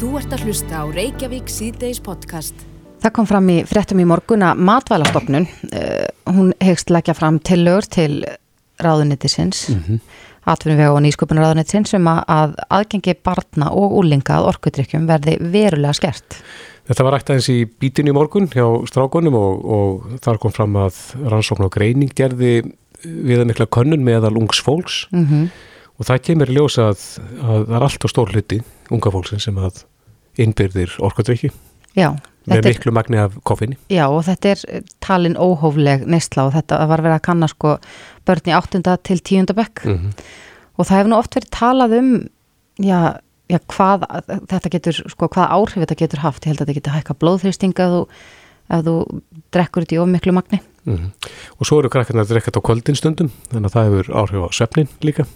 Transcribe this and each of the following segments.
Þú ert að hlusta á Reykjavík síðdeis podcast. Það kom fram í fréttum í morgun að matvælastofnun, uh, hún hegst leggja fram tillögur til ráðunitisins, mm -hmm. atvinnuvega og nýsköpunarráðunitisins um að aðgengi barna og úlinga að orkudrykkjum verði verulega skert. Þetta var rætt aðeins í bítinu í morgun hjá strákonum og, og þar kom fram að rannsókn og greining gerði við að mikla könnun meðal ungs fólks mm -hmm. og það kemur í ljósa að, að það er allt á stór hluti unga fólksin sem að innbyrðir orkudrykki. Já. Með miklu magni af koffinni. Já og þetta er talin óhófleg neistla og þetta var verið að kanna sko börn í 8. til 10. bekk mm -hmm. og það hefur nú oft verið talað um já, já hvað þetta getur, sko hvað áhrif þetta getur haft, ég held að þetta getur hækka blóðþrýstinga ef þú, ef þú drekkur þetta í ómiklu magni. Mm -hmm. Og svo eru krakkarna að drekka þetta á kvöldinstundum þannig að það hefur áhrif á söfnin líka.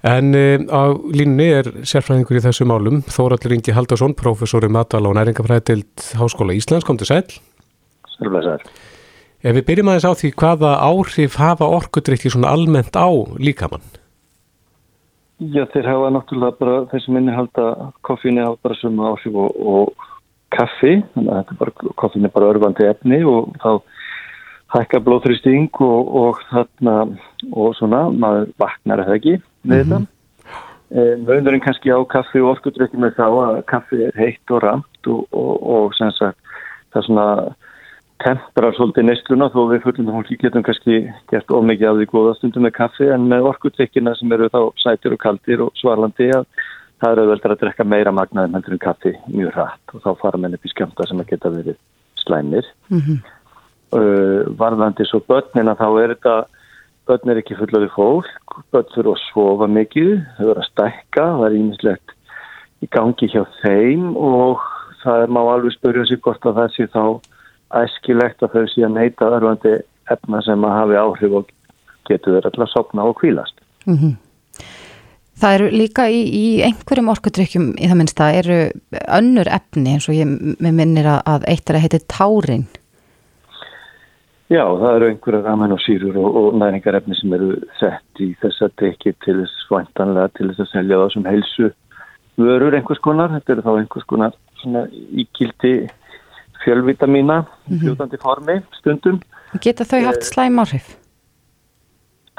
En uh, á línni er sérfræðingur í þessu málum, Þóraldur Ingi Haldarsson, professor í matala og næringafræðild Háskóla Íslands, kom til sæl. Sælvæsar. Ef við byrjum aðeins á því hvaða áhrif hafa orkudrykki svona almennt á líkamann? Já, þeir hafa náttúrulega bara, þessi minni halda, koffíni hafa bara svona áhrif og, og kaffi, þannig að bara, koffíni er bara örfandi efni og þá hækka blóðþrýsting og, og þarna og svona, maður vaknar eða ekki með mm -hmm. þetta. Möndurinn kannski á kaffi og orkudrykki með þá að kaffi er heitt og ramt og, og, og sagt það svona temprar svolítið neistluna þó við fullum fólki getum kannski gert ómikið af því góða stundum með kaffi en með orkudrykkina sem eru þá sætir og kaldir og svarlandi að það eru auðvitað að drekka meira magnaðin heldur en kaffi mjög rætt og þá fara menn upp í skjömta sem að geta verið slæmir. Mm -hmm. uh, varðandi svo börnina þá er þetta börn er ekki fullaði fólk, börn fyrir að sofa mikið, þau verður að stækka, það er ímislegt í gangi hjá þeim og það er má alveg spyrja sig hvort að það sé þá æskilegt að þau sé að neyta örfandi efna sem að hafi áhrif og getur þeir alltaf sopna og kvílast. Mm -hmm. Það eru líka í, í einhverjum orkudrykkjum í það minnst það eru önnur efni eins og ég minnir að eitt er að heiti tárin. Já, það eru einhverja ramenosýrur og, og næringarefni sem eru sett í þess að tekja til þess svantanlega til þess að selja það sem heilsu vörur einhvers konar. Þetta eru þá einhvers konar svona íkildi fjölvitamína, mm -hmm. fljóðandi formi stundum. Geta þau haft slæm áhrif?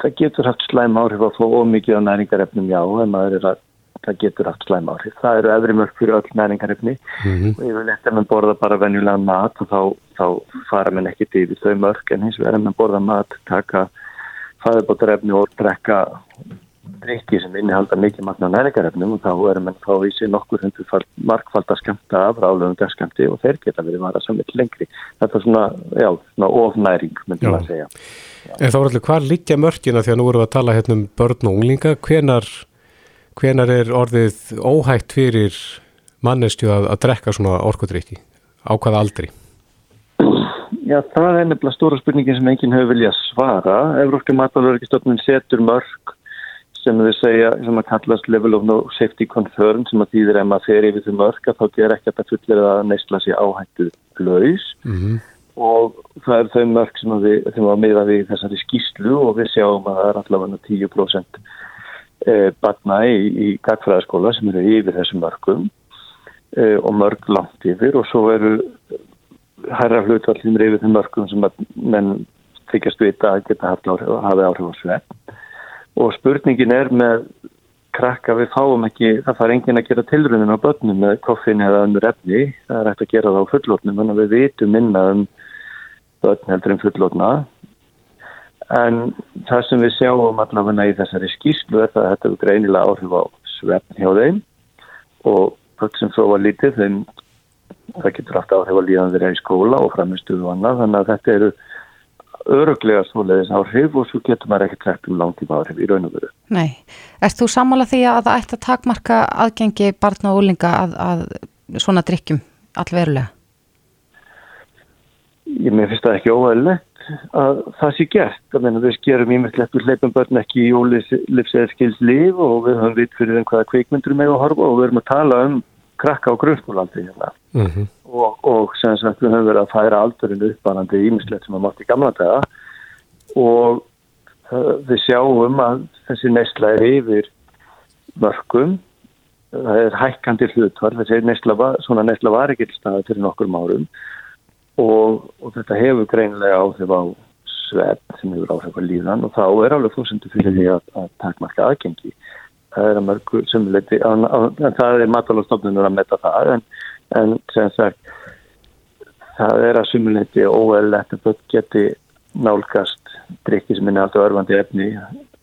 Það getur haft slæm áhrif að fá ómikið á næringarefnum, já, en maður er að það getur haft slæm áhrif. Það eru öðri mörg fyrir öll næringarefni mm -hmm. og ég vil eftir að mann borða bara venjulega mat og þá, þá fara mann ekki til þau mörg en hins vegar en mann borða mat, taka fæðubótarefni og drekka drikki sem innihalda mikið magna næringarefnum og þá erum mann þá í sig nokkur hundur markfald að skemta af ráðlegum gaskamti og þeir geta verið vara sem er lengri. Þetta er svona, já, svona ofnæring, myndi maður að segja. Já. En þá er allir, hvað liggja mörgina því að nú erum við að tala hérna um börn og unglinga, hvenar hvenar er orðið óhægt fyrir mannestju að, að drekka svona orkudrykki? Á hvaða aldri? Já, það er nefnilega stóra spurningin sem enginn hefur viljað svara. Európski matalverkistofnun setur mörg sem við segja, sem að kallast level of no safety concern sem að þýðir ef maður fer yfir því mörg að þá ger ekki að það fullir að neysla sér áhættu laus mm -hmm. og það er þau mörg sem að við, þeim að miða við þessari skýslu og við sjáum að það er allavega 10% e, batna í, í gagfræðaskóla sem eru yfir þessum mörgum e, og mörg langt yfir og svo eru hæra hlutallin yfir þessum mörgum sem menn þykjast vita að geta áhrif, hafi áhrif á svepp og spurningin er með krakka við fáum ekki, það far engin að gera tilröndin á börnum með koffin eða önnur efni, það er eftir að gera það á fullotnum þannig að við vitum minna um börn heldur en fullotna En það sem við sjáum allavega í þessari skýrslu er það að þetta er greinilega áhrif á svefn hjá þeim og það sem svo var lítið þeim það getur haft áhrif að líðan þeirra í skóla og framistuðu og annað þannig að þetta eru öruglega svoleiðis áhrif og svo getur maður ekki trekt um langtíma áhrif í raun og veru. Nei, erst þú sammála því að það ætti að takmarka aðgengi barna og úlinga að, að svona drikkjum allverulega? Ég með finnst það ekki óæðilegt að það sé gert. Að við skerum ímyndilegt við hleypum börn ekki í ólifsæðskils líf og við höfum vitt fyrir einhverja kveikmyndur með að horfa og við erum að tala um krakka á grunnskólandi hérna. mm -hmm. og, og sem sagt við höfum verið að færa aldurinn uppannandi ímyndilegt sem að mátti gamla tega og uh, við sjáum að þessi neistla er yfir mörgum það er hækkandi hlutvar, þessi nesla var, svona nesla var ekki til staði fyrir nokkur árum og, og þetta hefur greinilega áhrif á svepp sem hefur áhrif á líðan og þá er alveg fórsendu fyrir því að, að takmarka aðgengi. Það er að mörgu sem leiti, en það er matalastofnunur að metta það en, en sem sagt það er að sumuleiti óeðlegt að börn geti nálgast drikki sem er alltaf örfandi efni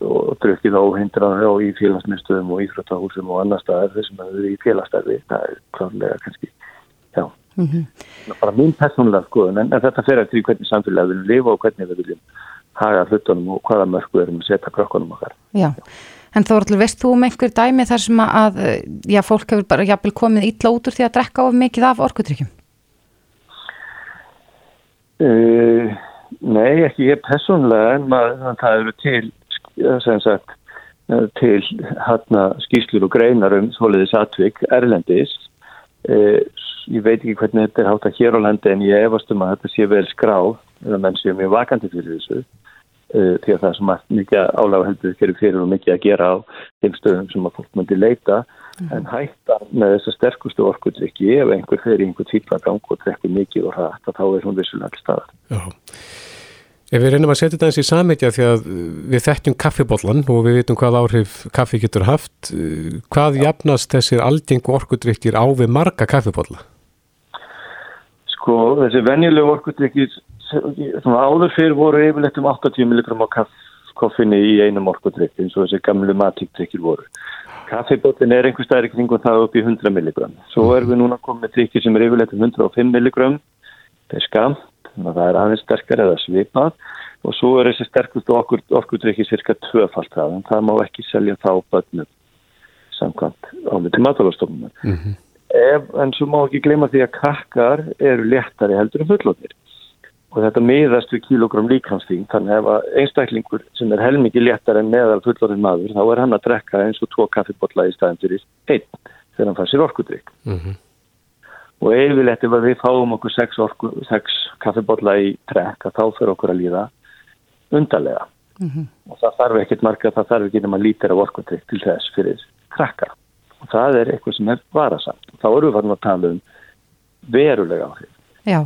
og drukkið óhindraði og í félagsmyndstöðum og íþróttahúsum og annar staðar þessum að það eru í félagsstæði það er klárlega kannski já, mm -hmm. bara mín personlega skoðun en, en þetta fer eftir í hvernig samfélag við viljum lifa og hvernig við viljum haga hlutunum og hvaða mörgu erum að setja krokkunum okkar. Já, en þú orður, veist þú um einhver dæmi þar sem að já, fólk hefur bara jafnvel komið ítla út úr því að drekka of mikið af orkudrykkjum? Uh, Nei, ekki ég personlega en maður, það eru til sem sagt til hérna skýslur og greinar um soliðis atvik Erlendis. Eh, ég veit ekki hvernig þetta er hátt að hér á landi en ég efast um að þetta sé vel skráð eða menn sé mjög vakandi fyrir þessu eh, því að það er svo mikið álæg heldur fyrir fyrir og mikið að gera á þeim stöðum sem að fólk myndi leita mm. en hætta með þessa sterkustu orkudrykki ef einhver í einhver tíklagang og drekkur mikið og hrætt þá er svona vissulega ekki staðar Já Ef við reynum að setja þetta eins í sammeitja því að við þekkjum kaffibóllan og við veitum hvað áhrif kaffi getur haft, hvað jafnast þessir aldjengu orkudrykkir á við marga kaffibólla? Sko, þessi venjulegu orkudrykkir, áður fyrir voru yfirleitt um 80 mg á kaffinni í einum orkudrykk eins og þessi gamlu matíktrykkir voru. Kaffibóllin er einhver staðir kringum það upp í 100 mg. Svo erum við núna komið trykkir sem er yfirleitt um 105 mg, það er skamt þannig að það er aðeins sterkar eða svipað og svo er þessi sterkust orkudrykki cirka tvöfalt það en það má ekki selja þá bönnum samkvæmt ámyndi matalastofnum mm -hmm. En svo má ekki gleyma því að kakkar eru léttari heldur en fullóðir og þetta miðast við kilogram líkansþýng þannig að ef einstaklingur sem er helmikið léttar en meðal fullóðin maður þá er hann að drekka eins og tvo kaffibotla í staðin fyrir einn þegar hann fær sér orkudrykk. Mm -hmm og yfirleitt ef við fáum okkur sex, orku, sex kaffibotla í trekk að þá fyrir okkur að líða undarlega. Mm -hmm. og það þarf ekkert marga, það þarf ekki nema lítir af orkundrykk til þess fyrir krakkar og það er eitthvað sem er varasamt þá eru við farin að tala um verulega áhrif Já.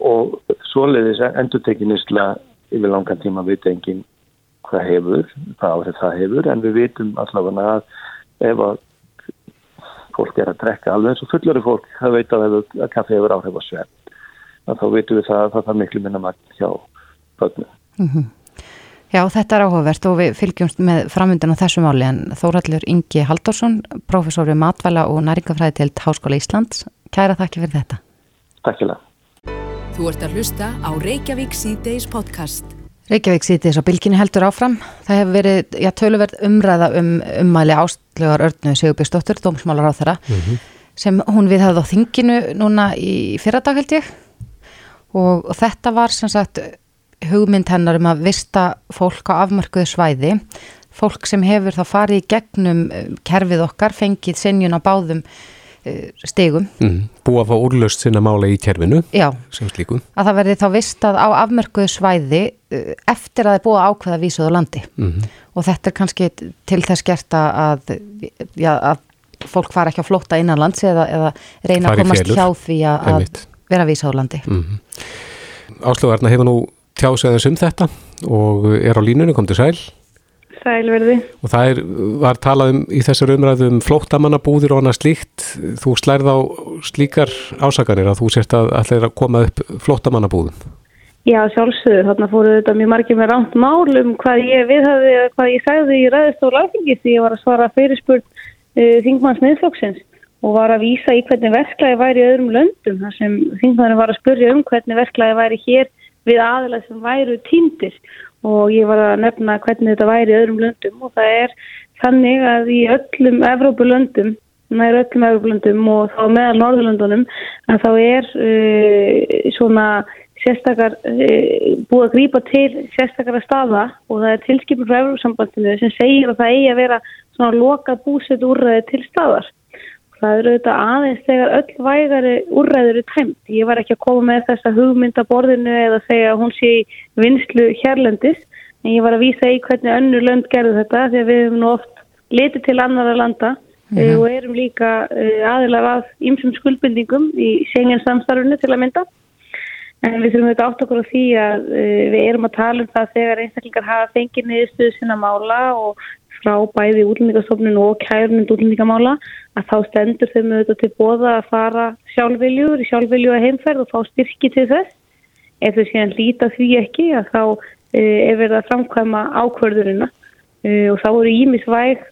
og svoleiðis endurtekinnistla yfir langan tíma veit engin hvað hefur, hvað áhrif það hefur en við vitum allavega að ef að fólk er að drekka alveg eins og fullari fólk það veit að, að kaffi hefur áhrif á svefn þá veitum við það að það er miklu minna magt hjá bögnum mm -hmm. Já, þetta er áhugavert og við fylgjumst með framöndan á þessu máli en Þóraldur Ingi Halldórsson professor við matvæla og næringafræði til Háskóla Íslands, kæra þakki fyrir þetta. Takk fyrir. Þú ert að hlusta á Reykjavík C-Days podcast. Reykjavík sýtis á bylginni heldur áfram. Það hefur verið, já, töluverð umræða um ummæli ástlegar örnu Sigurbjörnsdóttur, dómsmálar á þeirra, mm -hmm. sem hún við hafði á þinginu núna í fyrradag held ég. Og, og þetta var sem sagt hugmynd hennar um að vista fólk á afmörkuðu svæði, fólk sem hefur þá farið í gegnum eh, kerfið okkar, fengið senjun á báðum Eh, stegum. Mm, búið að fá úrlöst sinna mála í kerfinu Já. Að það verði þá vistað á afmörkuðu svæði eh, eftir að það er búið að ákveða vísuðu landi mm -hmm. og þetta er kannski til þess gert að, já, að fólk fara ekki að flóta innan lands eða, eða reyna að komast hjá því að Einmitt. vera vísuðu landi. Mm -hmm. Áslögarna hefur nú tjásaðins um þetta og er á línunum, kom til sæl. Sælverði. Og það er, var talað um í þessar umræðum um flóttamannabúðir og annað slíkt. Þú slærð á slíkar ásakanir að þú sért að allir að koma upp flóttamannabúðum. Já, sjálfsögur. Þarna fóruð þetta mjög margir með rámt mál um hvað ég viðhafði, hvað ég sagði í ræðistóru alþingi því ég var að svara fyrirspurt uh, Þingmanns miðflokksins og var að vísa í hvernig verklæði væri í öðrum löndum. þar sem Þingmannin var að spurja um hvernig verklæði væri hér við aðalega sem væru týndir. Og ég var að nefna hvernig þetta væri í öðrum löndum. Og það er þannig að í öllum Evrópulöndum, nær öllum Evrópulöndum og þá meðal Norðurlöndunum að þá er uh, svona sérstakar uh, búið að grýpa til sérstakara staða. Og það er tilskipur frá Evrópsambandinu sem segir að það eigi að vera svona loka búset úrræði til staðar það eru auðvitað aðeins þegar öll vægari úrræður er tæmt. Ég var ekki að koma með þessa hugmyndaborðinu eða segja að hún sé í vinslu hérlendis en ég var að vísa í hvernig önnur lönd gerðu þetta því að við hefum nú oft litið til annara landa mm. og erum líka aðilar að ýmsum skuldbindingum í Schengen samstarfunu til að mynda. En við þurfum auðvitað átt okkur á því að uh, við erum að tala um það þegar einstaklingar hafa fengið niðurstöðu sinna mála og frá bæði útlendingastofnun og kærnund útlendingamála að þá stendur þeim auðvitað til bóða að fara sjálfviljur sjálfvilju að heimferð og fá styrki til þess. Ef þau séðan líta því ekki að þá uh, er verið að framkvæma ákvörðurina uh, og þá eru ímisvæg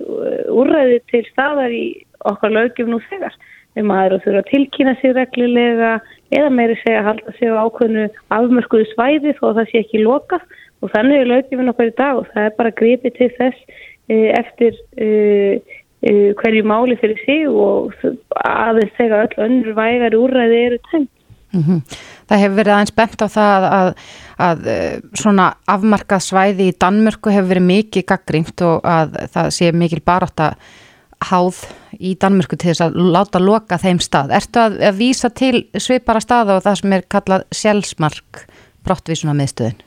úrræði til staðar í okkar lögjum nú þegar. Að það þurfa að tilkýna sig reglulega eða meiri segja að halda sig á ákveðinu afmörkuðu svæði þó að það sé ekki lokað. Og þannig er lögjuminn okkur í dag og það er bara gripið til þess e, eftir e, e, hverju máli fyrir sig og aðeins segja öll önnur vægar úrræði eru tengt. Mm -hmm. Það hefur verið aðeins bent á það að, að, að svona afmarkað svæði í Danmörku hefur verið mikið gaggrímt og að það sé mikil barátt að háð í Danmörku til þess að láta loka þeim stað. Ertu að, að vísa til svipara staða og það sem er kallað sjálfsmark brottvísuna meðstöðin?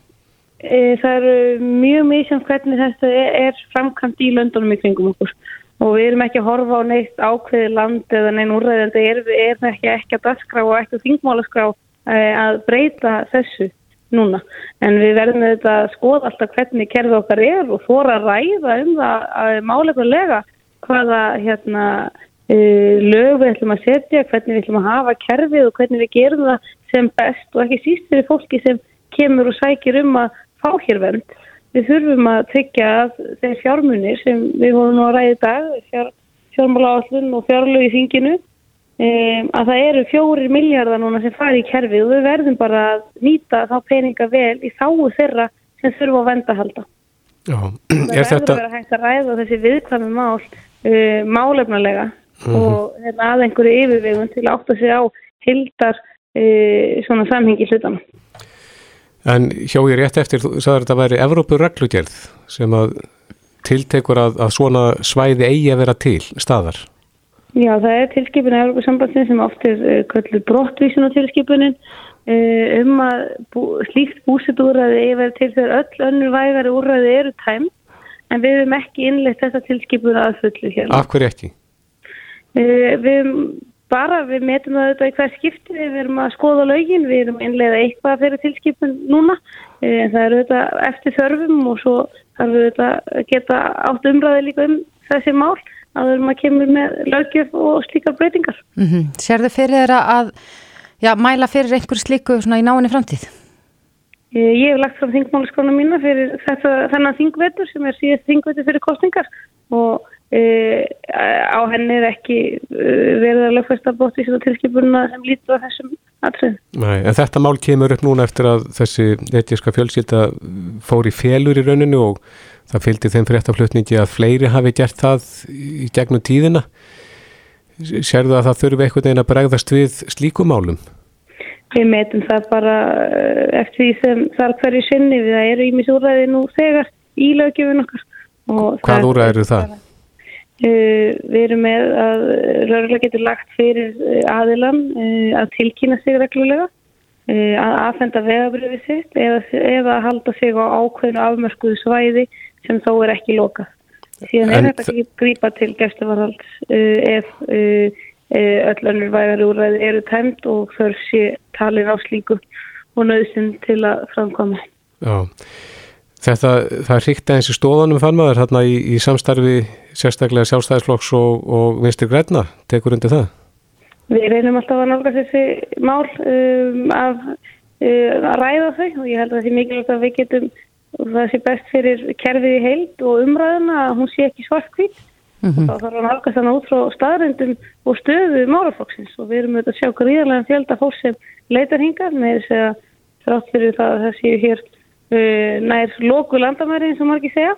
E, það eru mjög mjög sem hvernig þetta er, framkvæmt í löndunum í kringum okkur og við erum ekki að horfa á neitt ákveði land eða neina úrræðandi er, er það ekki ekki að dasgrá og ekki að þingmálaskrá e, að breyta þessu núna. En við verðum þetta að skoða alltaf hvernig kerfið okkar er og þóra að ræða um það að málegulega hvaða hérna, uh, lög við ætlum að setja, hvernig við ætlum að hafa kerfið og hvernig við gerum það sem best og ekki síst fyrir fólki sem kemur og sækir um að fá hér vend. Við þurfum að tryggja að þeir fjármunir sem við vorum nú að ræði dag, fjár, fjármálaállun og fjárlög í þinginu, um, að það eru fjórir miljardar núna sem fari í kerfið og við verðum bara að nýta þá peninga vel í þáu þeirra sem þurfa að venda halda. Já, það verður þetta... að vera hægt að ræða þessi viðkvæmi mál uh, málefnulega mm -hmm. og hérna, að einhverju yfirvegun til að átta sig á hildar uh, svona samhengi hlutana. En hjá ég rétt eftir, þú sagður að þetta væri Evrópu reglugjörð sem að tiltekur að, að svona svæði eigi að vera til staðar. Já, það er tilskipin Evrópu sambandin sem oft er uh, kallur brottvísun á tilskipunin um að bú, slíkt búsitúræði yfir til þegar öll önnur vægari úræði eru tæmt en við hefum ekki innleitt þessa tilskipur að fullu hérna. Af hverju ekki? Uh, við bara, við metum það auðvitað í hver skipti, við erum að skoða lögin, við erum innleiða eitthvað fyrir tilskipun núna, uh, það eru auðvitað eftir þörfum og svo þarf við auðvitað að geta átt umræði líka um þessi mál að við erum að kemur með lögjöf og slíkar breytingar. Mm -hmm. Sér þið fyrir þeirra að já, mæla fyrir einhver slíku í náinni framtíð? Eh, ég hef lagt fram þingmálaskrána mína fyrir þetta, þennan þingvetur sem er síðast þingvetur fyrir kostningar og e, á henni er ekki eh, verið að lögfesta bótt í svona tilskipununa sem lítur á þessum aðtrið. Nei, en þetta mál kemur upp núna eftir að þessi etiska fjölsýta fór í félur í rauninu og það fylgdi þeim fréttaflutningi að fleiri hafi gert það í gegnum tíðina. Serðu að það þurfi einhvern veginn að bregðast við slíkumálum? Við metum það bara eh, eftir því sem þarf hverju sinni við að eru ímis úræði nú þegar í lögjöfun okkar. Hvað úræði eru það? Uh, við erum með að rörlega getur lagt fyrir eh, aðilan að tilkýna sig reglulega, að aðfenda vegabriði sitt eða, eða að halda sig á ákveðinu afmörskuðu svæði sem þó er ekki lokað. Síðan er þetta ekki grípa til gæstuvarhalds ef Eh, öll önnur vægari úræði eru tæmt og þörf sé talin á slíku og nöðsinn til að framkoma. Já, þetta, það er hrikt aðeins í stóðanum fann maður hérna í, í samstarfi sérstaklega sjálfstæðisflokks og, og vinstir græna, tekur undir það? Við reynum alltaf að nálga þessi mál um, af, um, að ræða þau og ég held að það sé mikilvægt að við getum og það sé best fyrir kerfið í heild og umræðuna að hún sé ekki svartkvít Mm -hmm. Þá þarf hann að halka þannig út frá staðröndum og stöðu málaflokksins. Og við erum auðvitað að sjá gríðarlega fjölda fólk sem leitar hingar með þess að þrátt fyrir það að það séu hér uh, nær loku landamæri eins og margir segja.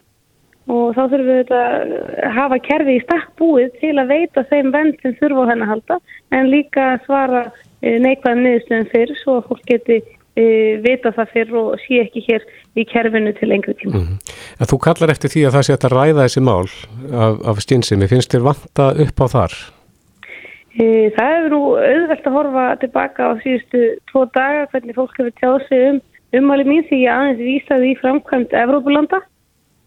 Og þá þurfum við að hafa kerfi í stakk búið til að veita þeim vend sem þurfa á henn að halda en líka svara uh, neikvæðan niðurstöðum fyrir svo að fólk geti vita það fyrir og sé ekki hér í kerfinu til lengri tíma. Mm. En þú kallar eftir því að það sé að ræða þessi mál af, af stýnsimi. Finnst þér vanta upp á þar? E, það hefur nú auðvelt að horfa tilbaka á síðustu tvo daga hvernig fólk hefur tjáð sig um umhali mín því ég aðeins vísaði í framkvæmt Evrópulanda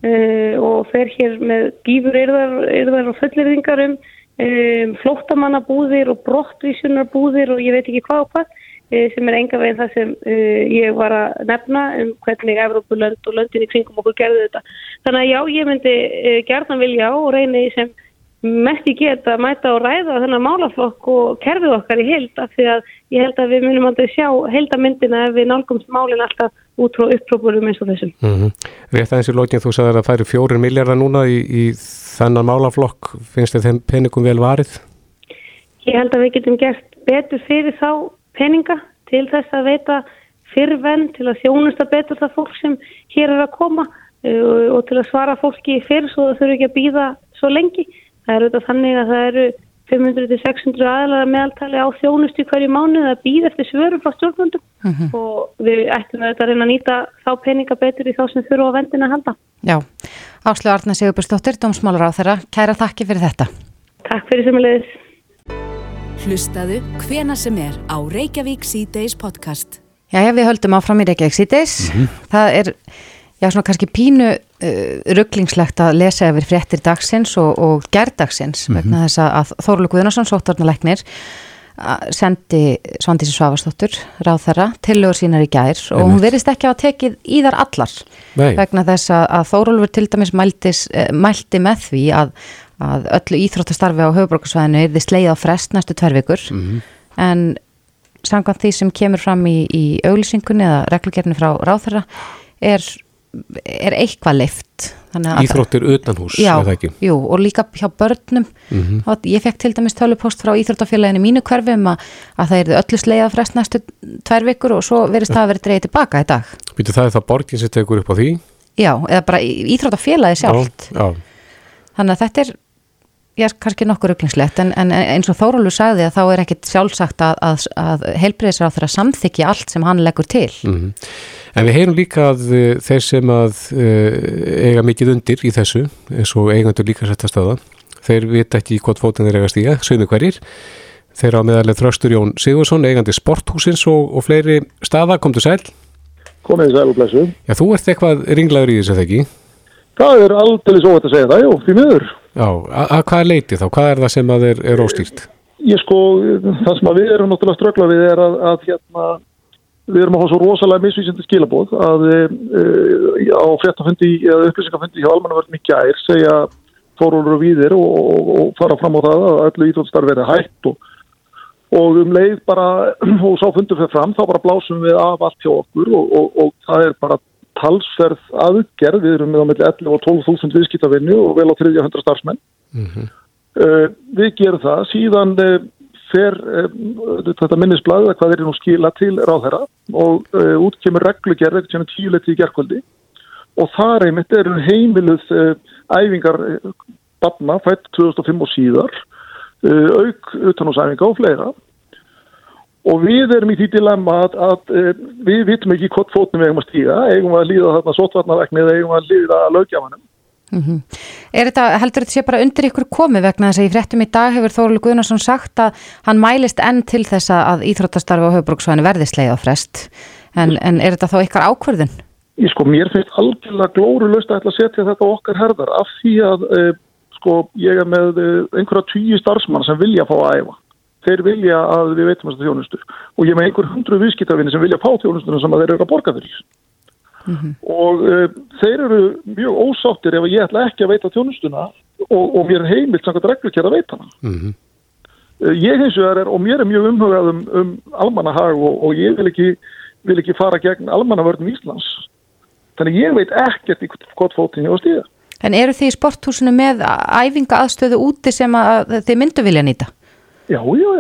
e, og fer hér með gífur yrðar, yrðar og fullirðingar um um, flóttamannabúðir og brottvísunarbúðir og ég veit ekki hvað og hvað sem er enga veginn það sem uh, ég var að nefna um hvernig Evrópulönd og löndin í kringum okkur gerðu þetta. Þannig að já, ég myndi uh, gerðan vilja og reyni sem mest ég get að mæta og ræða þennan málaflokk og kerfið okkar í heild af því að ég held að við munum aldrei sjá heildamyndina ef við nálgumst málinn alltaf út frá upprópurum eins og þessum. Mm -hmm. Rétt aðeins í lókin þú sagði að það færi fjórir miljardar núna í, í þennan málaflokk, finnst þið þeim peningum vel varið? Ég held að við getum gert betur fyrir þá peninga til þess að veita fyrrvenn til að þjónusta betur það fólk sem hér er að koma uh, og til að svara fólki fyrr svo það þurfi ekki að býða svo lengi. Það er auðvitað þannig að það eru 500-600 aðalara meðaltali á þjónustu hverju mánu að býða eftir svöru frá stjórnvöndum mm -hmm. og við ættum auðvitað að reyna að nýta þá peninga betur í þá sem þurfa á vendina að halda. Já, Áslu Arna Sigurbjörnsdóttir, dómsmálur á þeirra, kæra þakki fyrir þetta. Takk fyrir semulegis. Hlustaðu hvena sem er á Reykjavík C-Days podcast. Já, já, við höldum áfram í Reykjavík C-Days. Mm -hmm. Það er já, svona kannski pínu uh, rugglingslegt að lesa yfir fréttir dagsins og, og gerdagsins mm -hmm. vegna þess að Þorlu Guðnarsson, sóttornalegnir, sendi Svandísi Svavastóttur ráð þeirra tillögur sínar í gær og hún verist ekki að tekið í þar allar Nei. vegna þess að, að Þórólfur til dæmis mæltis, eh, mælti með því að, að öllu íþróttastarfi á höfubrókarsvæðinu er þið sleið á frest næstu tverrvikur mm -hmm. en samkvæmt því sem kemur fram í, í auglýsingunni eða reglugjörni frá ráð þeirra er er eitthvað leift Íþróttir utanhús, já, eða ekki? Jú, og líka hjá börnum mm -hmm. ég fekk til dæmis tölupost frá Íþróttafélaginu mínu hverfum að, að það er öllu sleiða frest næstu tvær vikur og svo verist það að vera dreyið tilbaka í dag Býtu það er það borgin sem tekur upp á því? Já, eða bara Íþróttafélagi sjálft já, já. Þannig að þetta er já, kannski nokkur auklingslegt en, en eins og Þórólu sagði að þá er ekkit sjálfsagt að, að, að heilbreyðisra á þeirra samþykja allt sem hann leggur til mm -hmm. En við heyrum líka að uh, þeir sem að uh, eiga mikið undir í þessu, eins og eigandur líka setta staða, þeir vita ekki hvort fótinn þeir eiga stíga, sögum hverjir. Þeir á meðalið Þröstur Jón Sigursson, eigandi sporthúsins og, og fleiri staða, komdu sæl. Komið sæl og blessu. Já, þú ert eitthvað ringlaður í þessu, ekki? Það er aldrei svo að segja það, já, því miður. Já, að hvað er leitið þá? Hvað er það sem að er, er óstýrt? Ég sko, það sem við erum náttúrulega ströggla við er að, að hérna, við erum að hafa svo rosalega misvísindi skilabóð að e, á fréttafundi eða upplýsingafundi hjá almannavörnum í gær segja fórólur og víðir og, og, og fara fram á það að öllu íþróttstarf verið hægt og, og um leið bara og sá fundur fyrir fram þá bara blásum við af allt hjá okkur og það er bara talsverð aðgerð. Við erum með á melli 11 og 12.000 viðskiptavinni og vel á 300 starfsmenn. Mm -hmm. uh, við gerum það. Síðan uh, fer uh, þetta minnisblad að hvað er nú skila til ráðherra og út kemur reglugerð ekki kemur tíuleiti í gerkvöldi og þar einmitt eru heimiluð æfingar barna fætt 2005 og síðar auk utanúsæfinga og fleira og við erum í því dilemma að, að, að við vitum ekki hvort fótnum við eigum að stíga, eigum að líða þarna sótvarnarvegni eða eigum að líða lögjafanum. Mm -hmm. Er þetta, heldur þetta sé bara undir ykkur komi vegna þess að í fréttum í dag hefur Þóruður Guðnarsson sagt að hann mælist enn til þess að íþróttastarfi á höfbruksvæðinu verði sleið á frest, en, en er þetta þá ykkar ákverðin? Ég sko, mér finnst algjörlega glóru löst að setja þetta okkar herðar af því að eh, sko, ég er með eh, einhverja tíu starfsmann sem vilja fá að æfa þeir vilja að við veitum þess að þjónustu og ég með einhver hundru viðskiptafinni sem vilja fá þjónustuna sem að þeir eru að borga fyrir mm -hmm. og uh, þeir eru mjög ósáttir ef ég ætla ekki að veita þjónustuna og, og mér er heimilt samkvæmt reglukjör að veita hana mm -hmm. uh, ég eins og það er og mér er mjög umhugað um, um almannahag og, og ég vil ekki, vil ekki fara gegn almannavörnum Íslands þannig ég veit ekkert í hvort fóttinni á stíða En eru þið í sporthúsinu með æfinga aðstöðu úti sem að þið myndu vilja nýta? Já, já,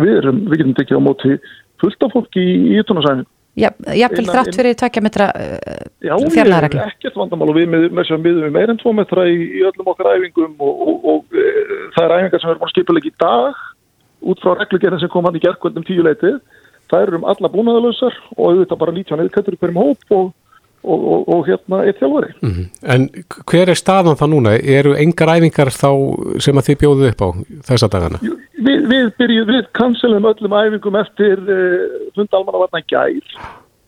við, erum, við getum tekið á móti fullt af fólki í ítunarsæðinu. Já, jáfnvel þrátt fyrir tvekja metra uh, fjarlæðareglu. Já, ekkert vandamál og við með, með við með meirinn tvo metra í, í öllum okkar æfingum og, og, og e, það er æfingar sem búin að skipa í dag út frá reglugerðin sem kom hann í gerðkvöldum tíu leitið. Það eru um alla búnaðalösar og auðvitað bara 19 eðkvættur hverjum hóp og og, og, og hérna eitt þjálfari. Mm -hmm. En hver er staðan þá núna? Eru engar æfingar þá sem að þið bjóðu upp á þessa dagana? Við, við byrjuðum, við kanselum öllum æfingum eftir uh, fundalmannavarna gær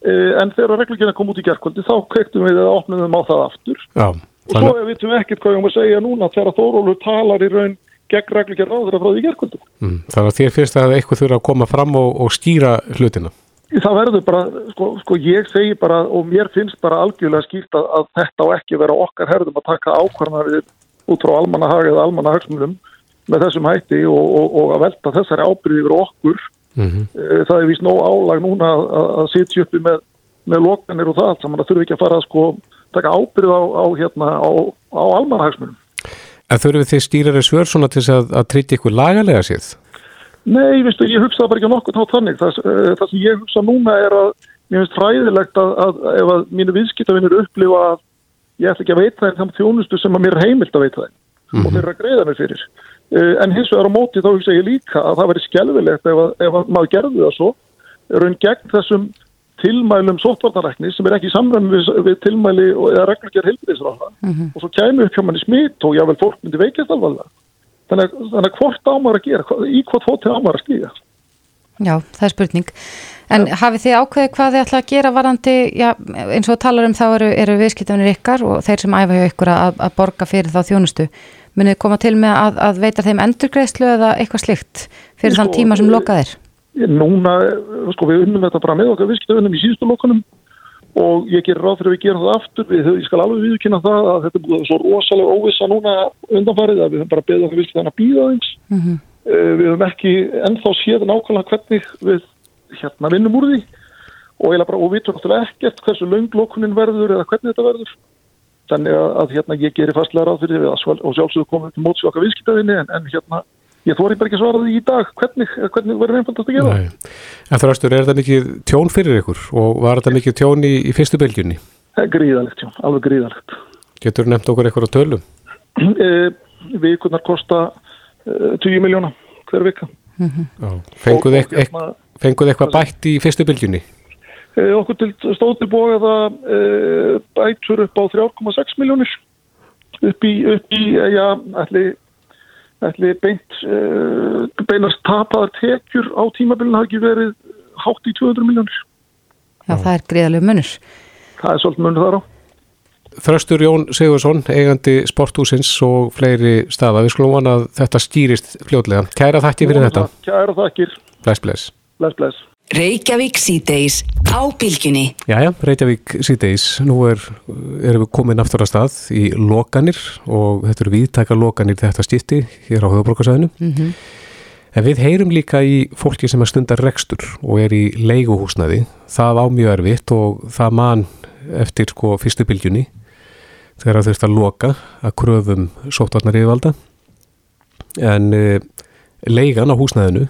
uh, en þegar reglugina kom út í gerðkvöldi þá kvektum við að opnum á það aftur Já, og svo við vitum ekkert hvað ég um að segja núna þegar Þórólur talar í raun gegn reglugjör ráður frá því gerkvöldu. Mm. Þannig að þér finnst að eitthvað þurfa að koma fram og, og skýra hlutina. Það verður bara, sko, sko ég segi bara og mér finnst bara algjörlega skýrt að, að þetta á ekki vera okkar herðum að taka ákvarðanar út frá almannahag eða almannahagsmunum með þessum hætti og, og, og að velta þessari ábyrði yfir okkur. Mm -hmm. Það er vist nóg álag núna að, að sitja uppi með, með lokanir og það allt saman að þurfu ekki að fara að sko taka ábyrði á, á, hérna, á, á almannahagsmunum. En þurfum þið stýrari svör svona til að, að tryggja ykkur lagalega séð? Nei, veistu, ég hugsa bara ekki nokkur þá þannig. Það, það sem ég hugsa núna er að mér finnst fræðilegt að, að ef að mínu viðskiptavinnir upplifa að ég ætla ekki að veita þeim þeim þjónustu sem að mér er heimilt að veita þeim mm -hmm. og þeir eru að greiða mig fyrir. En hins vegar á móti þá hugsa ég líka að það veri skjálfilegt ef, ef maður gerði það svo raun gegn þessum tilmælum sótvarnarækni sem er ekki samræmi við, við tilmæli og eða reglugjör heilbyrðisráða mm -hmm. og svo kemur hjá manni smitt og jável fólk myndi veikast alvarlega. Þannig, þannig að hvort ámar að gera, í hvort fótið ámar að stíga? Já, það er spurning. En ja. hafið þið ákveðið hvað þið ætla að gera varandi, já, eins og talar um þá eru, eru viðskiptunir ykkar og þeir sem æfa hjá ykkur að, að borga fyrir þá þjónustu. Munið koma til með að, að veita þeim endurgreðslu eða eitthvað slikt fyrir sko, þann tíma sem lokað er? Núna, sko, við unnum þetta bara með okkar viðskiptunum í síðustu lokunum og ég gerir ráð fyrir að við gerum það aftur. Við, ég skal alveg viðkynna það að þetta búið svo rosalega óvisa núna undanfarið að við höfum bara beðið okkur viðskipt þannig að býða þeins mm -hmm. uh, við höfum ekki ennþá séð nákvæmlega hvernig við hérna vinnum úr því. Og, bara, og við vitum náttúrulega ekkert hversu launglokkunin verður eða hvernig þetta verður. Þannig að, að hérna ég gerir fastlega ráð fyrir við og sjálfsögðu komum til móts í okkar viðskiptaðinni en, en hérna ég þóri bara ekki svaraði í dag hvernig, hvernig verður einfaldast að gera Nei. En þröstur, er þetta mikið tjón fyrir ykkur og var þetta mikið tjón í, í fyrstu bylgjunni? Gríðalegt tjón, alveg gríðalegt Getur nefnt okkur eitthvað á tölum? E, Vikunar kosta e, 20 miljóna hver vika mm -hmm. Fenguð eitthvað eitthva, eitthva bætt í fyrstu bylgjunni? E, okkur til það e, bættur upp á 3,6 miljónir upp í, upp í ja, allir ætli beint uh, beinast tapaðar tekjur á tímabilinu hafi ekki verið hátt í 200 miljónir. Já, það er greiðalega munur. Það er svolítið munur þar á. Þröstur Jón Sigursson, eigandi sporthúsins og fleiri staða. Við skulum vona að þetta stýrist fljóðlega. Kæra þakki fyrir þetta. Kæra þakkir. Bless, bless. Bless, bless. Reykjavík síðdeis á bylginni. Jæja, Reykjavík síðdeis. Nú er, erum við komin aftur að stað í lokanir og þetta eru viðtæka lokanir þetta stýtti hér á höfuborgarsæðinu. Mm -hmm. En við heyrum líka í fólki sem er stundar rekstur og er í leiguhúsnaði. Það á mjög erfitt og það man eftir sko fyrstu bylginni þegar þau þurft að loka að kröfum sótvarnar yfirvalda. En e, leigan á húsnaðinu,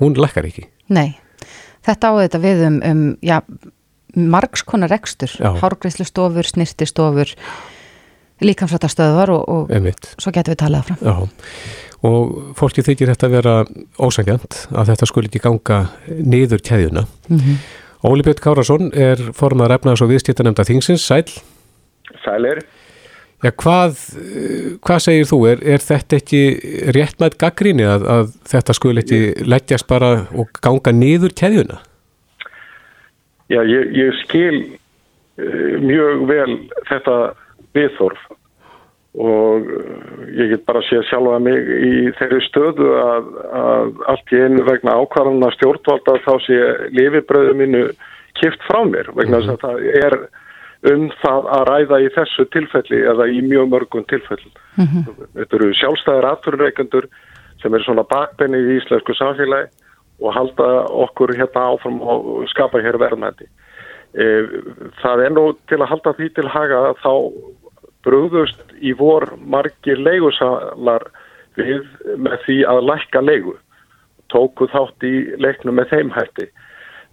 hún lekkar ekki. Nei. Þetta á þetta við um, um já, margskonar rekstur, hárgreifslustofur, snirtistofur, líkamsrættastöðvar og, og svo getur við talað fram. Já, og fólki þykir þetta að vera ósækjant að þetta skul ekki ganga niður kæðuna. Mm -hmm. Óli Björn Kárasson er formað refnaðs og viðskiptanemnda þingsins, sæl. Sælir. Já, hvað, hvað segir þú? Er, er þetta ekki réttmætt gaggríni að, að þetta skul ekki leggjast bara og ganga niður keðjuna? Já, ég, ég skil uh, mjög vel þetta viðþorf og uh, ég get bara sé sjálfa mig í þeirri stöðu að, að allt í einu vegna ákvarðana stjórnvalda þá sé lifibröðu mínu kift frá mér vegna þess mm -hmm. að það er um það að ræða í þessu tilfelli eða í mjög mörgum tilfellin. Mm -hmm. Þetta eru sjálfstæðir atverðurreikendur sem eru svona bakbenni í íslensku samfélagi og halda okkur hérna áfram og skapa hér verðmætti. E, það er nú til að halda því til haga að þá brúðust í vor margir leigusalar við með því að lækka leigu. Tóku þátt í leiknum með þeim hætti.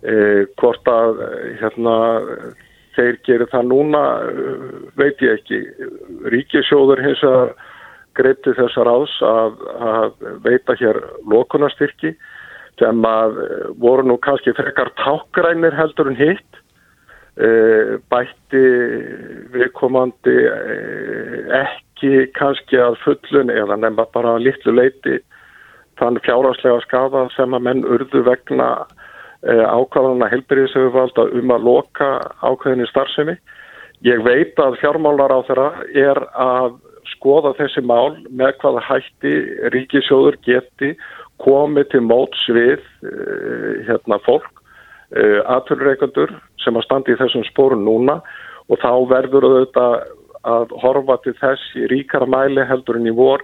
E, hvort að hérna þeir gerir það núna veit ég ekki. Ríkisjóður hins að greipti þessar ás að, að veita hér lokunastyrki sem að voru nú kannski frekar tákrænir heldur en hitt. E, bætti viðkomandi ekki kannski að fullun eða nefna bara litlu leiti þann fjáraslega skafa sem að menn urðu vegna Eh, ákvæðana helbriðisöfuvald um að loka ákvæðinni starfsemi. Ég veit að fjármálar á þeirra er að skoða þessi mál með hvaða hætti ríkisjóður geti komið til móts við uh, hérna fólk, uh, aðtölureikandur sem að standi í þessum spórun núna og þá verður auðvitað að horfa til þess í ríkara mæli heldur en í vor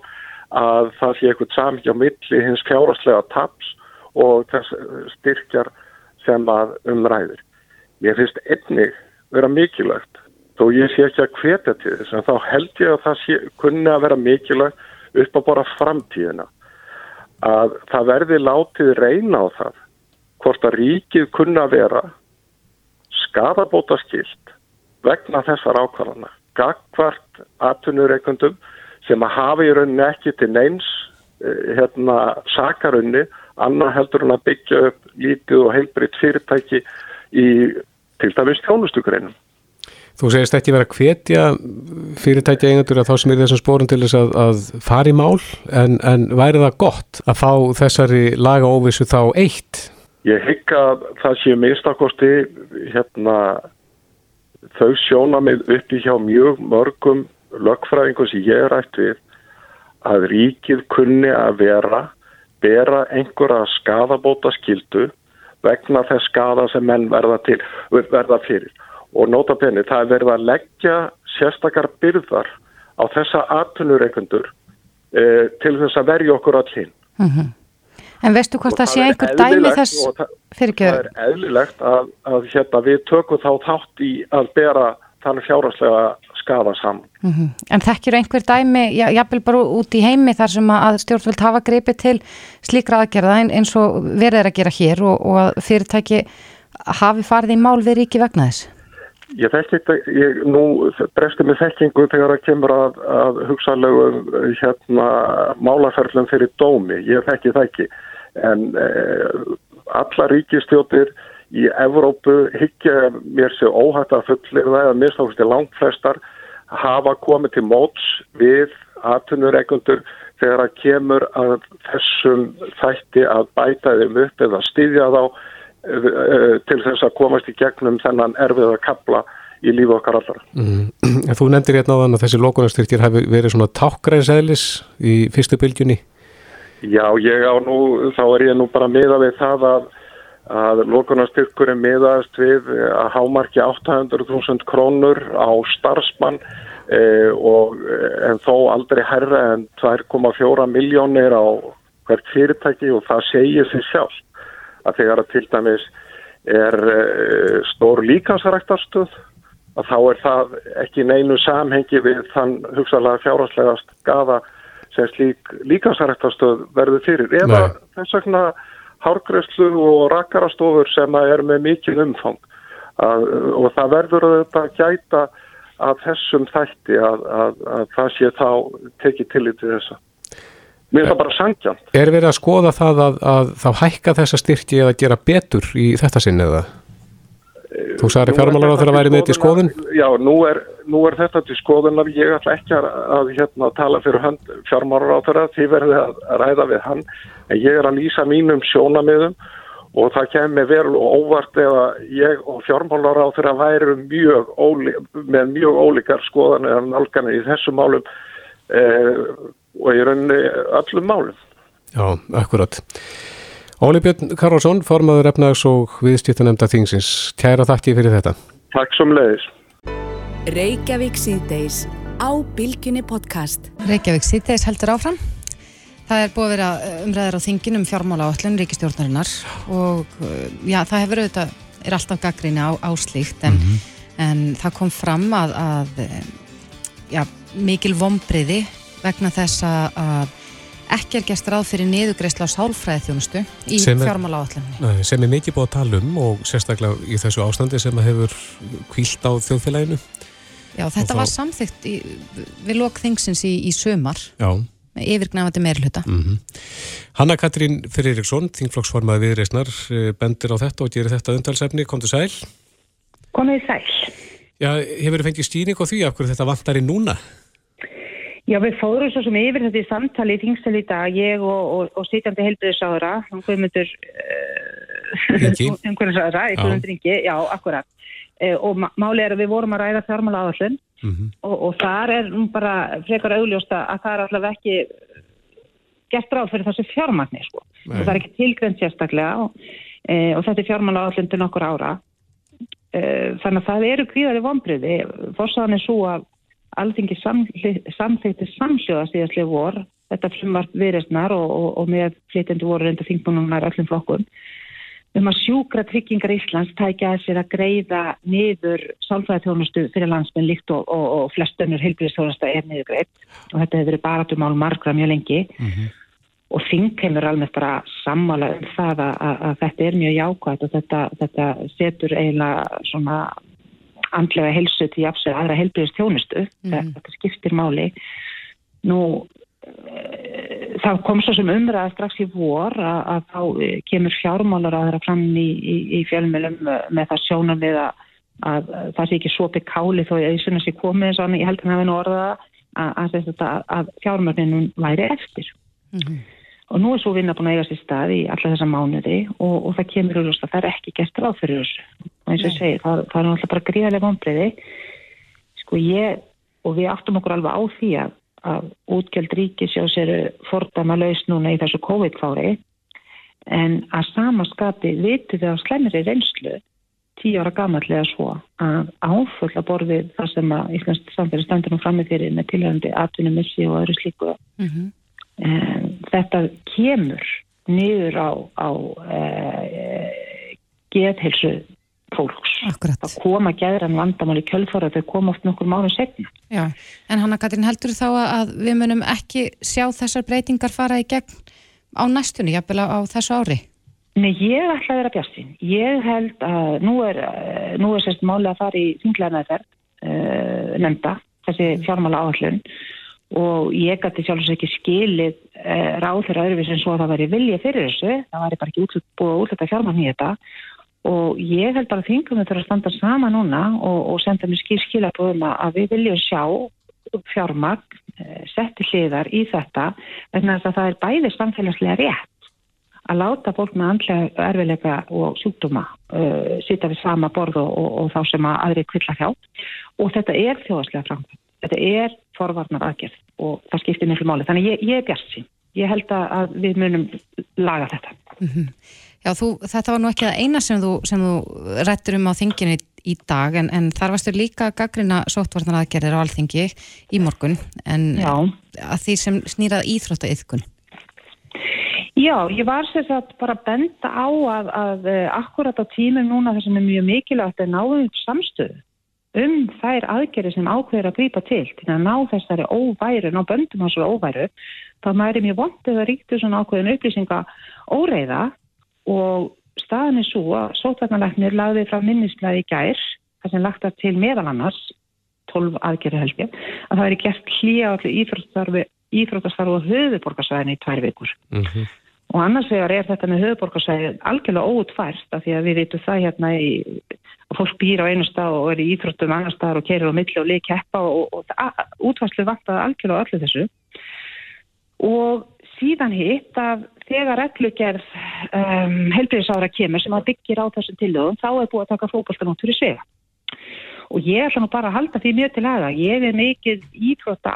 að það sé eitthvað samhjá milli hins fjáraslega taps og þess styrkjar sem að umræðir. Ég finnst einnig vera mikilvægt þó ég sé ekki að hvetja til þess en þá held ég að það sé, kunni að vera mikilvægt upp á bara framtíðina að það verði látið reyna á það hvort að ríkið kunna vera skadabóta skilt vegna þessar ákvarðana gagvart atvinnureikundum sem að hafa í rauninni ekki til neins eh, hérna sakarunni annar heldur hann að byggja upp lítið og heilbriðt fyrirtæki í til dæmis tjónustugreinum. Þú segist ekki verið að hvetja fyrirtækja einandur að þá sem er þessum spórun til þess að, að fara í mál en, en væri það gott að fá þessari laga óvissu þá eitt? Ég hygg að það sé mistakosti hérna þau sjóna mig uppi hjá mjög mörgum lögfræðingum sem ég er ætt við að ríkið kunni að vera bera einhverja skadabóta skildu vegna þess skada sem menn verða, til, verða fyrir og nota penni það er verið að leggja sérstakar byrðar á þessa atvinnureikundur e, til þess að verja okkur allir. Mm -hmm. En veistu hvort það, það sé einhver dæmi þess fyrirgjöð? Það er eðlilegt að, að hérna, við tökum þá þátt í að bera þannig fjárhagslega skafa saman. Mm -hmm. En þekkir einhver dæmi, jáfnvel bara út í heimi þar sem að stjórnvöld hafa greipið til slíkra aðgerða eins og verður að gera hér og, og að fyrirtæki hafi farið í mál við ríki vegna þess? Ég þekki þetta, ég nú brestur mig þekkingu þegar það kemur að, að hugsalegu hérna málaferðlum fyrir dómi, ég þekki það ekki en eh, alla ríkistjóttir í Evrópu higgja mér sér óhætt að fullir það eða mistáðusti langt flestar hafa komið til móts við aðtunureikundur þegar að kemur að þessum þætti að bæta þeim upp eða styðja þá uh, til þess að komast í gegnum þennan erfið að kapla í lífu okkar allar. Mm. Þú nefndir hérna á þann að þessi lokunarstyrkir hafi verið svona tákgrænsæðlis í fyrstu bylgjunni? Já, ég á nú, þá er ég nú bara miða við það að að lokunarstyrkur er miðast við að hámarki 800.000 krónur á starfsmann eh, og, en þó aldrei herra en 2,4 miljónir á hvert fyrirtæki og það segir sér sjálf að þegar að til dæmis er eh, stór líkansræktarstöð að þá er það ekki neinu samhengi við þann hugsalega fjárhanslega skada sem slík líkansræktarstöð verður fyrir. Eða þess vegna hárgræslu og rakkarastofur sem er með mikil umfang að, og það verður að gæta að þessum þætti að, að, að það sé þá tekið til í þessa. Mér er það bara sangjant. Er verið að skoða það að þá hækka þessa styrki eða gera betur í þetta sinni eða? Þú sagði fjármálar á þeirra væri með þetta í skoðun? Já, nú er, nú er þetta til skoðunar. Ég ætla ekki að, að hérna, tala fyrir fjármálar á þeirra, því verði að ræða við hann. En ég er að lýsa mínum sjónamiðum og það kemur vel og óvart eða ég og fjármálar á þeirra væri mjög óli, með mjög ólíkar skoðanir en alganir í þessum málum eh, og í rauninni öllum málum. Já, akkurat. Óli Björn Karlsson, formadur efnags og viðstýttanemnda þingsins. Kæra þakki fyrir þetta. Takk som leiðis. Reykjavík síðdeis á Bilginni podcast. Reykjavík síðdeis heldur áfram. Það er búið að vera eh, umræðar á þingin um fjármála áallin ríkistjórnarinnar og eh, já, það hefur auðvitað, er alltaf gaggríni á, á slíkt en, mm -hmm. en það kom fram að, að eh, já, mikil vombriði vegna þess að ekki er gæst ráð fyrir niðugreisla á sálfræði þjónustu í fjármála áallinni. Sem er mikið búið að tala um og sérstaklega í þessu ástandi sem hefur kvílt á þjóðfélaginu. Já, þetta þá... var samþygt í, við lokþingsins í, í sömar Já. með yfirgnafandi meirluta. Mm -hmm. Hanna Katrín Fyriríksson, þingflokksformaði viðreisnar, eh, bendir á þetta og gerir þetta undalsefni. Kom til sæl? Komið sæl. Já, hefur þið fengið stýning á því af hverju þetta vantar í núna? Já, við fórum svo sem yfir þetta í samtali í þingstæli í dag, ég og, og, og sitjandi helbriðsáðara, um hverjumöndur uh, um hverjumöndur Ingi, já, akkurat. e, og máli er að við vorum að ræða fjármála áallun mm -hmm. og, og þar er nú bara frekar augljósta að það er allavega ekki gert ráð fyrir þessu fjármagnir sko. og það er ekki tilgreynd sérstaklega og, e, og þetta er fjármála áallun til nokkur ára e, þannig að það eru kvíðari vonbriði fórsaðan er svo að alþingi samþýtti samsjóða síðastlega vor þetta frumvart viðresnar og, og, og með flytjendu voru reynda þingmannum nær öllum flokkum um að sjúkra tryggingar Íslands tækja að sér að greiða niður sálfræðarþjónustu fyrir landsmenn líkt og, og, og flest önnur heilbríðstjónusta er niður greitt og þetta hefur verið baratumál margra mjög lengi mm -hmm. og þing hefur alveg bara sammála um það að, að, að þetta er mjög jákvæmt og þetta, þetta setur eiginlega svona andlega helsu til jafnsög aðra heilbríðstjónustu mm -hmm. þetta skiptir máli nú það kom svo sem umræða strax í vor að, að þá eh, kemur fjármálar að þeirra fram í, í, í fjölmjölum með það sjónum við að, að það sé ekki svo byggáli þó ég auðvitað sé komið svona, ég held að það hefði nú orða að, að fjármjölunum væri eftir mm -hmm. Og nú er svo vinna búin að eiga sér stað í alla þessa mánuði og, og það kemur úr það er ekki gert ráð fyrir þessu. Og eins og ég segi, það, það er náttúrulega bara gríðarlega vonbreiði sko ég og við áttum okkur alveg á því að að útgjald ríkis á sér fordama laus núna í þessu COVID-fári. En að samaskapi vitu á slemri reynslu tíu ára gamallega svo að áfulla borðið það sem að Íslands samfélag standur nú fram með fyrir með tilhörandi atvinnumissi og öðru slíku. Mm -hmm. En, þetta kemur niður á, á e, geðhilsu fólks. Akkurat. Það koma gæðran vandamáli kjöldfara þau koma oft nokkur mánu segna. Já, en Hanna Katrín heldur þá að við munum ekki sjá þessar breytingar fara í gegn á næstunni, jafnvel á þessu ári? Nei, ég ætla að vera bjastin. Ég held að nú er, nú er sérst máli að fara í þinglegaðnaðferð uh, eh, nefnda, þessi fjármála áhaldun og ég gæti sjálfsög ekki skilið uh, ráð þeirra öðruvís en svo að það væri vilja fyrir þessu, það væri bara ekki útlutt búið að útluta fjármál í þetta. Og ég held bara að þingum þetta að standa sama núna og, og senda mér skil skilabóðum að við viljum sjá fjármagn eh, setti hliðar í þetta vegna að það er bæði samfélagslega rétt að láta fólk með andlega erfiðleika og sjúkdóma eh, sýta við sama borð og, og, og þá sem að aðri kvilla hjálp og þetta er þjóðaslega framkvæm þetta er forvarnar aðgerð og það skiptir miklu máli þannig ég, ég er bjart sín ég held að við munum laga þetta mm -hmm. Já, þú, þetta var nú ekki það eina sem þú, þú rættur um á þinginu í, dag en, en þar varstu líka gaggrina sóttvarnar aðgerðir á alþingi í morgun en Já. að því sem snýrað íþrótta yðkun. Já, ég var sérstaklega bara að benda á að, að uh, akkurat á tímum núna þessum er mjög mikilvægt að náðu upp samstöðu um þær aðgerði sem ákveður að grípa til til að ná þessari óværu, ná böndum á svo óværu, þá mæri mjög vondið að ríktu svona ákveðin upplýsinga óreiða og staðin er svo að sótvarnalæknir lagði frá minnislega í gær það sem lagt að til meðal annars 12 aðgerri held ég að það er gert hlýja allir íþróttastarfu á höfuborgarsvæðinu í tvær vikur mm -hmm. Og annars vegar er þetta með höfuborgarsvæði algjörlega óutfært af því að við veitum það hérna í, að fólk býr á einu stað og er í íþróttum annar staðar og kerir á milli og leik heppa og, og, og útfærslu vantaði algjörlega öllu þessu. Og síðan hitt að þegar reglugerð um, helbriðisára kemur sem að byggir á þessum tillögum þá er búið að taka fókbaltan út fyrir svega og ég ætla nú bara að halda því mjög til aða ég er mikið ítrota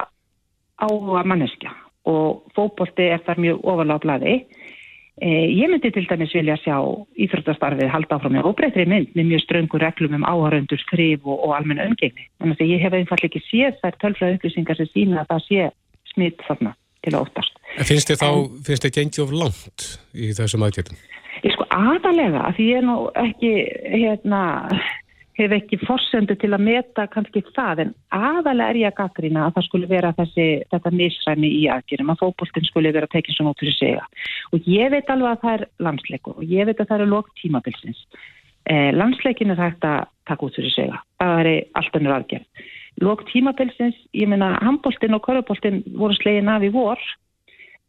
á manneskja og fókbalti er þar mjög ofalega ég myndi til dæmis vilja sjá íþróttastarfið halda áfram með óbreytri mynd með mjög ströngur reglum um áhöröndur, skrif og, og almenna umgengni þannig að ég hef einfall ekki séð þær tölfræð upplýsingar sem sína að það sé smitt þarna til að óttast. En finnst þið þá, finnst þið gengið of langt í þessum aðgjöldum? Ég sko aðalega, að því ég er nú ekki, hérna, hef ekki forsendu til að meta kannski það, en aðalega er ég að gaggrina að það skulle vera þessi, þetta misræmi í aðgjörnum, að fókbóltinn skulle vera tekið nótur í segja. Og ég veit alveg að það er landsleiku og ég veit að það eru lókt tímabilsins. Eh, landsleikin er hægt að taka út fyrir segja. Það er allt önnur aðgjörn lók tímabilsins, ég meina handbóltinn og korfuboltinn voru slegin af í vor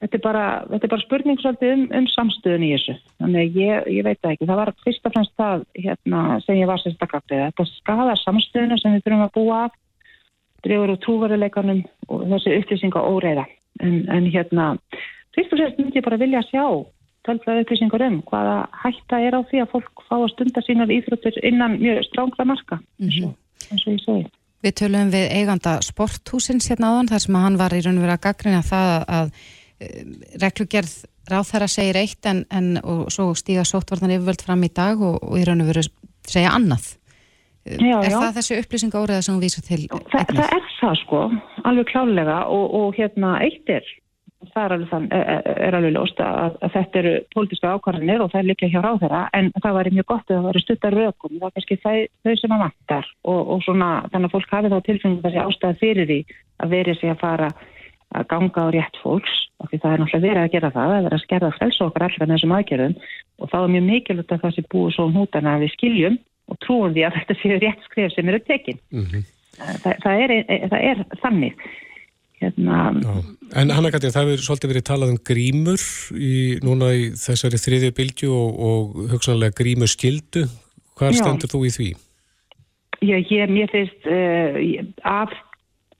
þetta er bara, þetta er bara spurning svolítið um, um samstöðun í þessu. Þannig ég, ég veit ekki, það var fyrst og fremst það hérna, sem ég var sérstaklega þetta skadar samstöðuna sem við þurfum að búa af drefur úr trúveruleikanum og þessi upplýsinga óreiða. En, en hérna fyrst og fremst myndi ég bara vilja sjá tölfræði upplýsingar um hvaða hætta er á því að fólk fá að stunda sínar íþróttur innan mjög strángra marka eins og, eins og ég segi. Við tölum við eiganda sporthúsins hérna áðan þar sem að hann var í raun og vera gaggrina það að, að reglugerð ráþæra segir eitt en, en og svo stíga sóttvarnan yfirvöld fram í dag og, og í raun og veru segja annað. Já, er já. það þessi upplýsinga óriða sem hún vísa til? Þa, það er það sko, alveg klálega og, og hérna eitt er, það er alveg, þann, er, alveg ljóst að, að þetta eru pólitíska ákvarðanir og það er líka hjá ráþæra en það væri mjög gott að það væri stuttar rökum, það er kannski þau, sem að vantar og, og svona þannig að fólk hafi þá tilfengið þessi ástæði fyrir því að verið sig að fara að ganga á rétt fólks og því það er náttúrulega verið að gera það, það er verið að skerða frelsa okkar allar með þessum aðgerðum og þá er mjög mikilvægt að það sé búið svo um hútana að við skiljum og trúum því að þetta séu rétt skrif sem eru tekin. það, það, er, það er þannig. Hérna. En Hanna Katrín, það hefur svolítið verið talað um grímur í, núna í þessari þriðju bylgju og, og hugsanlega grímur skildu. Hvað stendur þú í því? Já, ég, mér finnst uh, af,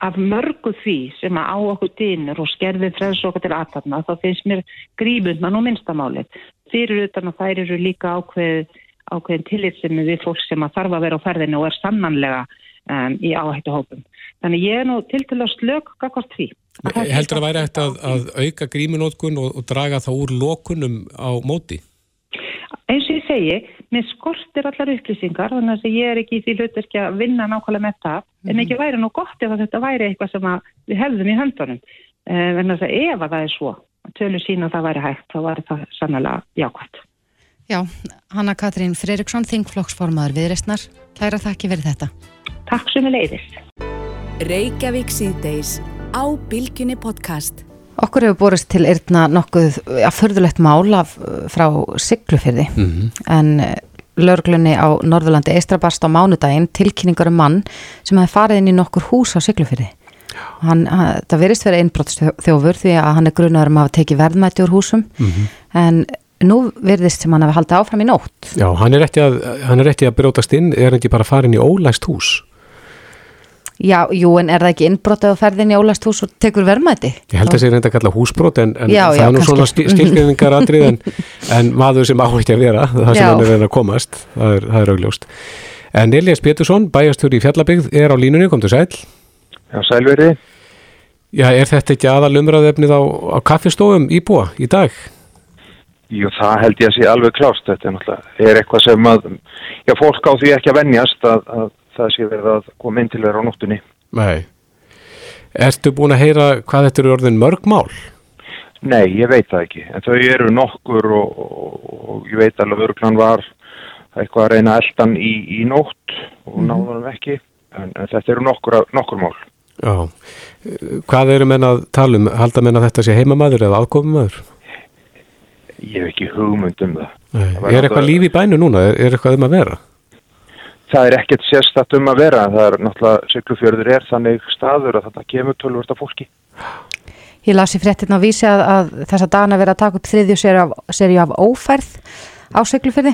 af mörgu því sem að á okkur dýnir og skerði frels okkur til aðtarna, þá finnst mér grímundna nú minnstamálið. Fyrir utan að þær eru líka ákveð, ákveðin tillitsemi við fólk sem að þarf að vera á ferðinu og er sannanlega um, í áhættu hópum. Þannig ég er nú til til að slök gagvart því. Heldur að væri hægt að, að auka grímunótkun og, og draga það úr lokunum á móti? Eins og ég segi, mér skortir allar upplýsingar, þannig að ég er ekki í því hlutverki að vinna nákvæmlega með það, en ekki væri nú gott ef að þetta væri eitthvað sem að við hefðum í höndunum. Eh, en þess að ef að það er svo, tölur sína að það væri hægt, þá væri það sannlega jákvæmt. Já, Hanna Katrín Freiriksson, þingflokksformaður viðreistnar, kæra þakki fyrir þetta. Takk sem er leiðis. Okkur hefur borist til yrna nokkuð að förðulegt mál af, frá Siglufyrði en lörglunni á Norðurlandi Eistrabarst á mánudaginn tilkynningar um mann sem hefði farið inn í nokkur hús á Siglufyrði. Hann, hann, það verist verið einbrottsþjófur því að hann er grunar um að hafa tekið verðmætti úr húsum en nú verðist sem hann hafi haldið áfram í nótt. Já, hann er ekki að, að brjótast inn, er hann ekki bara farin í ólæst hús? Já, jú, en er það ekki innbrotið á ferðinni í ólæst hús og tekur verðmætti? Ég held að það sé reynda að kalla húsbrot en, en Já, það já, er nú kannski. svona skil- skilgreiningar atrið en, en maður sem á ekki að vera, það sem Já. hann er reyna að komast, það er, það er augljóst. En Elias Pétursson, bæjastjóri í Fjallabygð, er á línunni, kom til sæl. Já, sælveri. Já, er þetta ekki aðal umræðefnið á, á kaffistofum íbúa í dag? Jú, það held ég að sé alveg klást. Þetta er er eitthvað sem að, já, fólk á því ekki að venjast að, að það sé verið að koma inn til þeirra á nóttunni. Nei. Ertu búin að heyra hvað þetta eru orðin mörg mál? Nei, ég veit það ekki. En þau eru nokkur og, og, og ég veit alveg örglan var eitthvað að reyna eldan í, í nótt og mm hann ekki. En, en þetta eru nokkur, nokkur mál. Já. Hvað eru menn að tala um? Halda menn að þetta sé heimamaður eða aðkomumæður? Ég hef ekki hugmynd um það. Það Er eitthvað líf í bænu núna? Er, er eitthvað um að vera? Það er ekkert sérstatt um að vera. Það er náttúrulega, Siglufjörður er þannig staður að þetta kemur tölvört af fólki. Ég las í fréttin á vísi að, að þessa dagana verið að taka upp þriðju serju af, serju af ófærð á Siglufyrði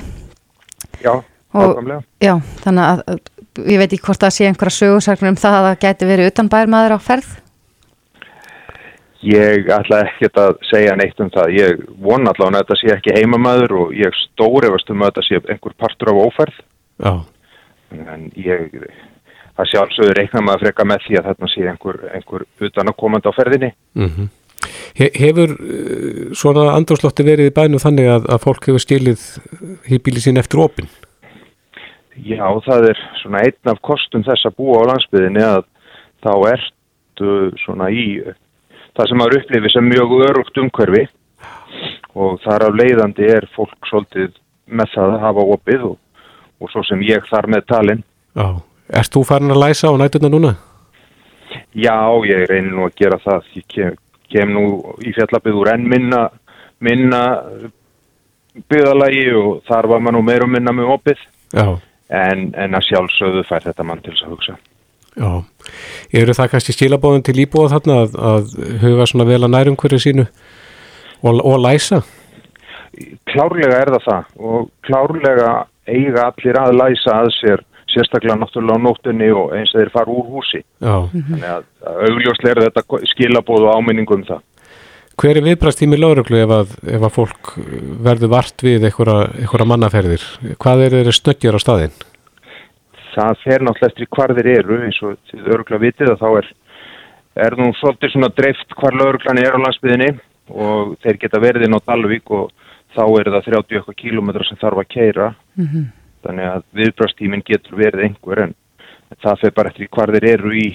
Já, nákvæmlega. Já, þannig að, að ég veit ekki hvort það sé einhverja sögursaknir um það að það gæti verið utan bærmaður á ferð Ég ætla ekkert að segja neitt um það. Ég vona allavega að þetta sé ekki heimamaður og ég stórefast um að þetta sé einhver partur af ófærð. Já. En ég, það sjálfsögur reikna maður freka með því að þarna sé einhver, einhver utan að komandi á ferðinni. Mm He, hefur uh, svona andrúrslotti verið í bænu þannig að, að fólk hefur stilið hýbíli sín eftir opinn? Já, það er svona einn af kostum þess að búa á landsbyðinni að þá ertu svona í það sem maður upplifir sem mjög örugt umhverfi og þar af leiðandi er fólk svolítið með það að hafa opið og, og svo sem ég þar með talin. Já. Erst þú farin að læsa á nætuna núna? Já, ég reynir nú að gera það. Ég kem, kem nú í fjallabið úr enn minna, minna byggðalagi og þar var maður nú meir og minna með opið Já. en, en að sjálfsögðu fær þetta mann til þess að hugsa. Já. Eru það kannski stílabóðin til íbúa þarna að, að huga svona vel að nærum hverju sínu og, og læsa? Klárlega er það það og klárlega eiga allir að læsa að sér sérstaklega náttúrulega á nóttunni og eins að þeir fara úr húsi. Já. Þannig að, að augljóslega er þetta skilabóð og áminningu um það. Hver er viðbrastími lauruglu ef að, ef að fólk verður vart við einhverja mannaferðir? Hvað er þeirri snöggjar á staðinn? Það fer náttúrulega eftir hvar þeir eru eins og þið öruglega vitið að þá er, er nú svolítið svona dreift hvar lauruglan er á landsbyðinni og þeir geta verið inn á Dalvík og þá er það 30 km sem þarf að keira mm -hmm. þannig að viðbrastímin getur verið einhver en það fer bara eftir hvar þeir eru í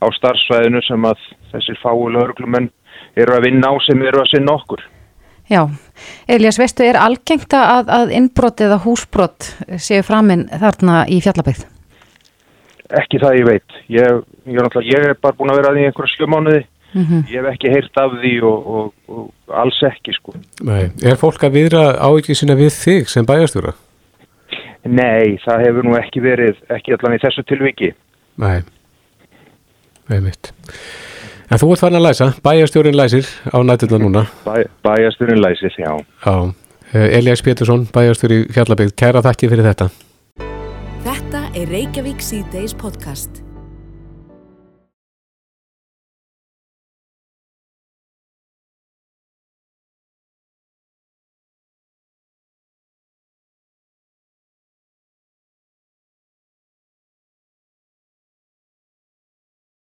á starfsvæðinu sem að þessir fáu lauruglumenn eru að vinna á sem eru að sinna okkur. Já, Elias, veistu, er algengt að, að innbrot eða húsbrot séu framinn þarna í fjallabæð? Ekki það ég veit. Ég, ég, ég er bara búin að vera að því einhverja skjömánuði. Mm -hmm. Ég hef ekki heyrt af því og, og, og alls ekki, sko. Nei, er fólk að viðra ávikið sína við þig sem bæjastjóra? Nei, það hefur nú ekki verið, ekki allan í þessu tilviki. Nei, einmitt. En þú ert farin að læsa, bæjastjórin læsir á nætturna núna. Bæ, bæjastjórin læsir, já. Já, eh, Elias Pétursson, bæjastjóri Fjallabegð, kæra þakki fyrir þetta. Þetta er Reykjavík C-Days podcast.